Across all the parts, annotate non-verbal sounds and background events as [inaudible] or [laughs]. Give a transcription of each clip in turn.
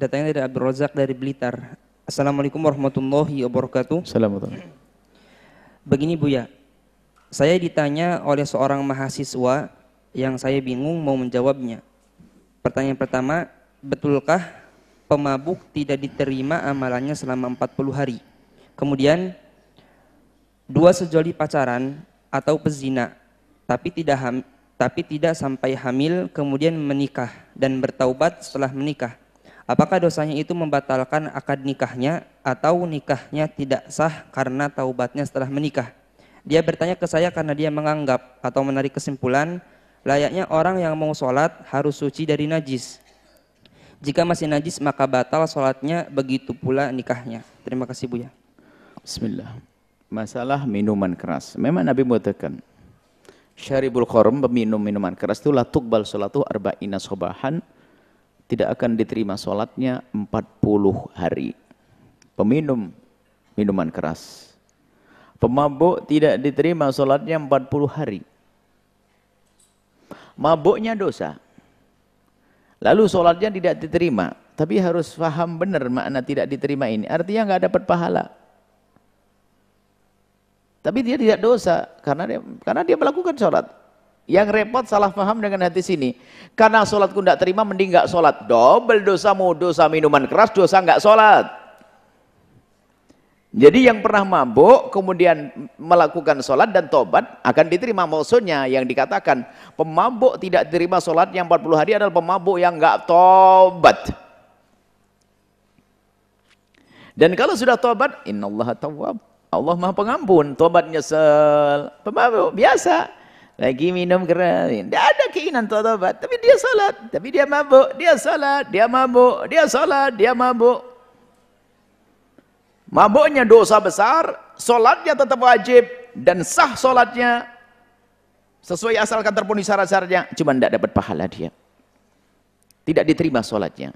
Datangnya dari Abdul Razak dari Blitar. Assalamualaikum warahmatullahi wabarakatuh. Assalamualaikum. Begini Buya, saya ditanya oleh seorang mahasiswa yang saya bingung mau menjawabnya. Pertanyaan pertama, betulkah pemabuk tidak diterima amalannya selama 40 hari? Kemudian, dua sejoli pacaran atau pezina, tapi tidak ham, tapi tidak sampai hamil kemudian menikah dan bertaubat setelah menikah. Apakah dosanya itu membatalkan akad nikahnya atau nikahnya tidak sah karena taubatnya setelah menikah? Dia bertanya ke saya karena dia menganggap atau menarik kesimpulan layaknya orang yang mau sholat harus suci dari najis. Jika masih najis maka batal sholatnya begitu pula nikahnya. Terima kasih Buya. Bismillah. Masalah minuman keras. Memang Nabi mengatakan syaribul khorum peminum minuman keras itu la tuqbal salatu arba'ina sobahan tidak akan diterima sholatnya 40 hari. Peminum minuman keras. Pemabuk tidak diterima sholatnya 40 hari. Mabuknya dosa. Lalu sholatnya tidak diterima. Tapi harus faham benar makna tidak diterima ini. Artinya nggak dapat pahala. Tapi dia tidak dosa karena dia, karena dia melakukan sholat. Yang repot salah paham dengan hati sini. Karena sholatku tidak terima, mending nggak sholat. Double dosamu, dosa minuman keras, dosa nggak sholat. Jadi yang pernah mabuk, kemudian melakukan sholat dan tobat, akan diterima. Maksudnya yang dikatakan, pemabuk tidak diterima sholat yang 40 hari adalah pemabuk yang nggak tobat. Dan kalau sudah tobat, Allah tawab. Allah maha pengampun, tobat nyesel. Pemabuk, biasa lagi minum keras. Tidak ada keinginan taubat, tapi dia salat, tapi dia mabuk, dia salat, dia mabuk, dia salat, dia mabuk. Mabuknya dosa besar, solatnya tetap wajib dan sah solatnya sesuai asalkan terpenuhi syarat-syaratnya, cuma tidak dapat pahala dia. Tidak diterima solatnya.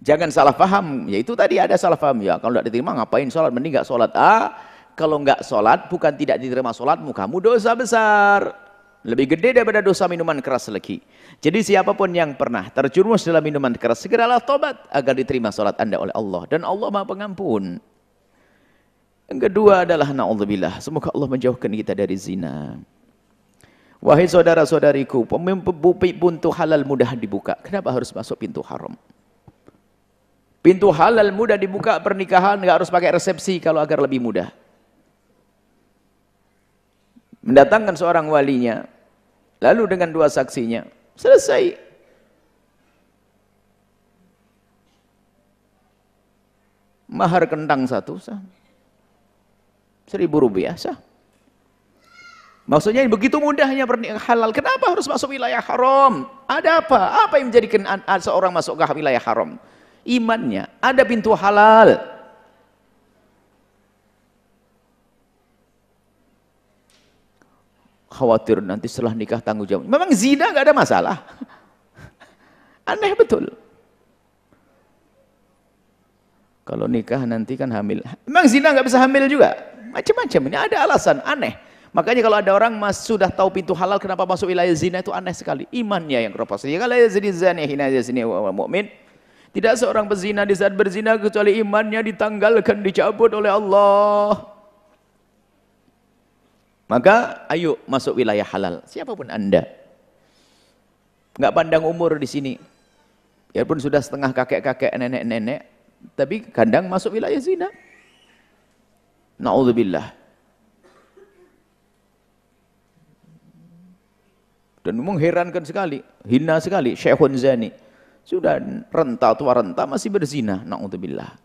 Jangan salah paham, yaitu tadi ada salah paham ya. Kalau tidak diterima ngapain solat? Mending nggak solat. Ah, kalau enggak sholat, bukan tidak diterima sholatmu, kamu dosa besar. Lebih gede daripada dosa minuman keras lagi. Jadi siapa pun yang pernah terjerumus dalam minuman keras, segeralah tobat agar diterima sholat anda oleh Allah. Dan Allah maha pengampun. Yang kedua adalah na'udzubillah. Semoga Allah menjauhkan kita dari zina. Wahai saudara-saudariku, pintu halal mudah dibuka. Kenapa harus masuk pintu haram? Pintu halal mudah dibuka pernikahan, nggak harus pakai resepsi kalau agar lebih mudah mendatangkan seorang walinya lalu dengan dua saksinya selesai. Mahar kentang satu sah. Seribu rupiah sah. Maksudnya begitu mudahnya halal kenapa harus masuk wilayah haram? Ada apa? Apa yang menjadikan seorang masuk ke wilayah haram? Imannya. Ada pintu halal khawatir nanti setelah nikah tanggung jawab. Memang zina nggak ada masalah. [laughs] Aneh betul. Kalau nikah nanti kan hamil. Memang zina nggak bisa hamil juga. Macam-macam ini ada alasan aneh. Makanya kalau ada orang mas sudah tahu pintu halal kenapa masuk wilayah zina itu aneh sekali. Imannya yang keropos. Ya kalau zina zani hina zina wa mu'min. Tidak seorang pezina di saat berzina kecuali imannya ditanggalkan, dicabut oleh Allah. Maka ayo masuk wilayah halal. Siapa pun Anda. Enggak pandang umur di sini. Ya pun sudah setengah kakek-kakek, nenek-nenek, tapi kadang masuk wilayah zina. Nauzubillah. Dan mengherankan sekali, hina sekali Syekhun Zani. Sudah renta tua renta masih berzina, naudzubillah.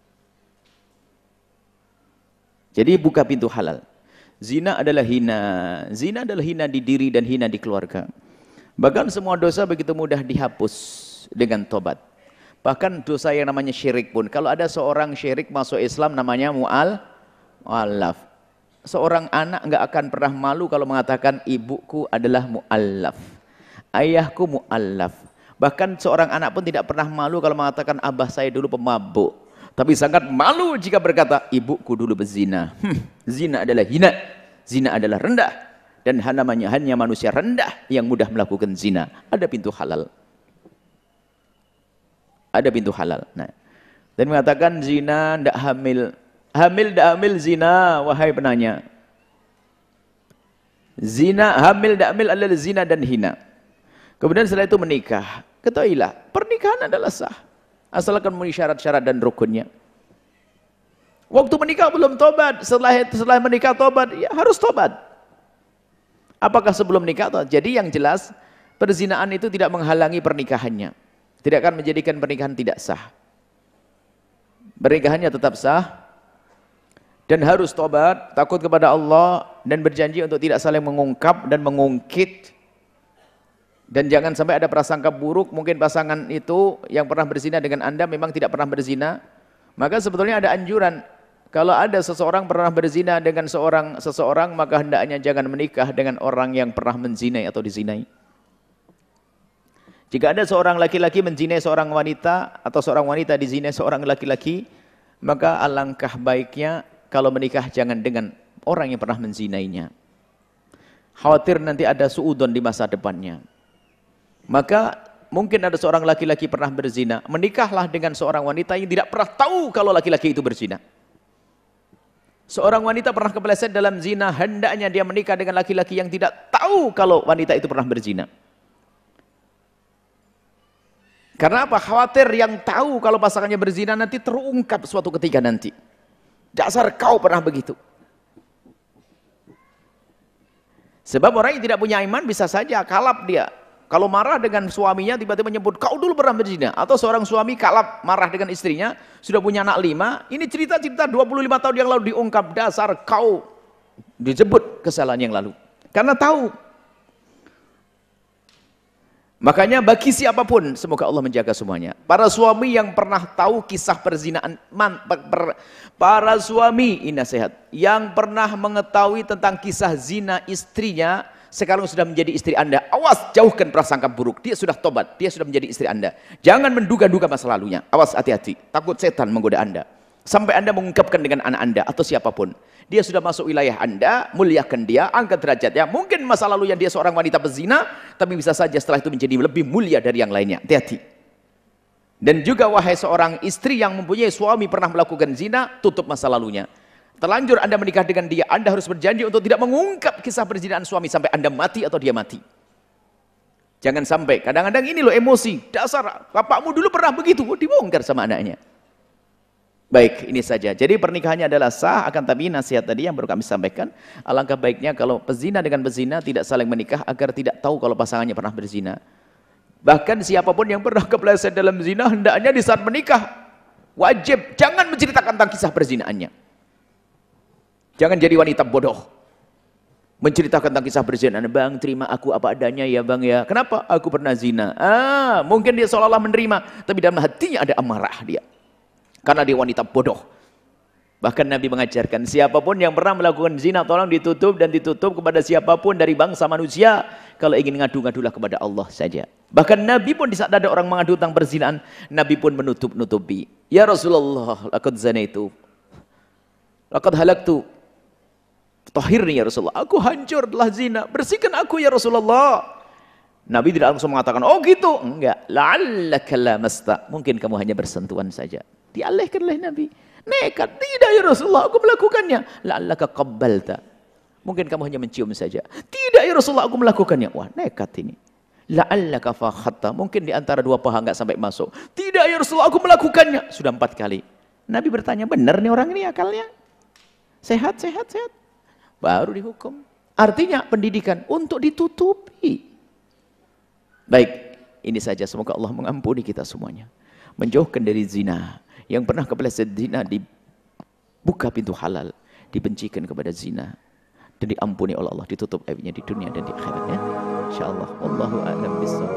Jadi buka pintu halal. Zina adalah hina. Zina adalah hina di diri dan hina di keluarga. Bahkan semua dosa begitu mudah dihapus dengan tobat. Bahkan dosa yang namanya syirik pun. Kalau ada seorang syirik masuk Islam namanya mu'al, mu'allaf. Seorang anak enggak akan pernah malu kalau mengatakan ibuku adalah mu'allaf. Ayahku mu'allaf. Bahkan seorang anak pun tidak pernah malu kalau mengatakan abah saya dulu pemabuk. Tapi sangat malu jika berkata, ibuku dulu berzina. Hmm, zina adalah hina. Zina adalah rendah. Dan namanya hanya manusia rendah yang mudah melakukan zina. Ada pintu halal. Ada pintu halal. Nah, dan mengatakan zina tidak hamil. Hamil tidak hamil zina, wahai penanya. Zina, hamil tidak hamil adalah zina dan hina. Kemudian setelah itu menikah. Ketahuilah, pernikahan adalah sah. Asalkan memenuhi syarat-syarat dan rukunnya. Waktu menikah belum tobat, setelah setelah menikah tobat, ya harus tobat. Apakah sebelum menikah? Jadi yang jelas, perzinaan itu tidak menghalangi pernikahannya. Tidak akan menjadikan pernikahan tidak sah. Pernikahannya tetap sah dan harus tobat, takut kepada Allah dan berjanji untuk tidak saling mengungkap dan mengungkit dan jangan sampai ada prasangka buruk mungkin pasangan itu yang pernah berzina dengan anda memang tidak pernah berzina maka sebetulnya ada anjuran kalau ada seseorang pernah berzina dengan seorang seseorang maka hendaknya jangan menikah dengan orang yang pernah menzinai atau dizinai jika ada seorang laki-laki menzinai seorang wanita atau seorang wanita dizinai seorang laki-laki, maka alangkah baiknya kalau menikah jangan dengan orang yang pernah menzinainya. Khawatir nanti ada suudon di masa depannya. Maka mungkin ada seorang laki-laki pernah berzina, menikahlah dengan seorang wanita yang tidak pernah tahu kalau laki-laki itu berzina. Seorang wanita pernah kepleset dalam zina, hendaknya dia menikah dengan laki-laki yang tidak tahu kalau wanita itu pernah berzina. Karena apa? Khawatir yang tahu kalau pasangannya berzina nanti terungkap suatu ketika nanti. Dasar kau pernah begitu. Sebab orang yang tidak punya iman bisa saja kalap dia. Kalau marah dengan suaminya tiba-tiba menyebut kau dulu pernah berzina. Atau seorang suami kalap marah dengan istrinya. Sudah punya anak lima. Ini cerita-cerita 25 tahun yang lalu diungkap. Dasar kau disebut kesalahan yang lalu. Karena tahu Makanya bagi siapa pun, semoga Allah menjaga semuanya. Para suami yang pernah tahu kisah perzinaan, man, per, para suami, ini nasihat, yang pernah mengetahui tentang kisah zina istrinya, sekarang sudah menjadi istri anda. Awas, jauhkan prasangka buruk. Dia sudah tobat, dia sudah menjadi istri anda. Jangan menduga-duga masa lalunya. Awas, hati-hati. Takut setan menggoda anda. Sampai anda mengungkapkan dengan anak anda atau siapa pun. Dia sudah masuk wilayah anda, muliakan dia, angkat derajatnya. Mungkin masa lalu yang dia seorang wanita pezina, tapi bisa saja setelah itu menjadi lebih mulia dari yang lainnya. Hati-hati. Dan juga wahai seorang istri yang mempunyai suami pernah melakukan zina, tutup masa lalunya. Terlanjur anda menikah dengan dia, anda harus berjanji untuk tidak mengungkap kisah perzinaan suami sampai anda mati atau dia mati. Jangan sampai, kadang-kadang ini loh emosi, dasar, bapakmu dulu pernah begitu, dibongkar sama anaknya. Baik, ini saja. Jadi pernikahannya adalah sah, akan tapi nasihat tadi yang baru kami sampaikan, alangkah baiknya kalau pezina dengan pezina tidak saling menikah agar tidak tahu kalau pasangannya pernah berzina. Bahkan siapa pun yang pernah kepleset dalam zina, hendaknya di saat menikah, wajib jangan menceritakan tentang kisah perzinaannya. Jangan jadi wanita bodoh. Menceritakan tentang kisah perzinaan. Bang, terima aku apa adanya ya bang ya. Kenapa? Aku pernah zina. Ah, mungkin dia seolah-olah menerima, tapi dalam hatinya ada amarah dia. Karena dia wanita bodoh. Bahkan Nabi mengajarkan, siapa pun yang pernah melakukan zina, tolong ditutup dan ditutup kepada siapa pun dari bangsa manusia. Kalau ingin ngadu-ngadulah kepada Allah saja. Bahkan Nabi pun di saat ada orang mengadu tentang perzinaan, Nabi pun menutup-nutupi. Ya Rasulullah, lakad itu. Lakad halaktu. Tahirni ya Rasulullah. Aku hancur telah zina. Bersihkan aku ya Rasulullah. Nabi tidak langsung mengatakan, oh gitu. Enggak. La'allaka lamasta. Mungkin kamu hanya bersentuhan saja. Dialihkan oleh Nabi. Nekat. Tidak ya Rasulullah, aku melakukannya. La'allaka qabbalta. Mungkin kamu hanya mencium saja. Tidak ya Rasulullah, aku melakukannya. Wah, nekat ini. La'allaka fakhatta. Mungkin di antara dua paha enggak sampai masuk. Tidak ya Rasulullah, aku melakukannya. Sudah empat kali. Nabi bertanya, benar nih orang ini akalnya? Sehat, sehat, sehat. Baru dihukum. Artinya pendidikan untuk ditutupi. Baik, ini saja semoga Allah mengampuni kita semuanya. Menjauhkan dari zina yang pernah kepleset zina dibuka pintu halal, dibencikan kepada zina dan diampuni oleh Allah, ditutup aibnya di dunia dan di akhiratnya. Insyaallah wallahu a'lam bishawab.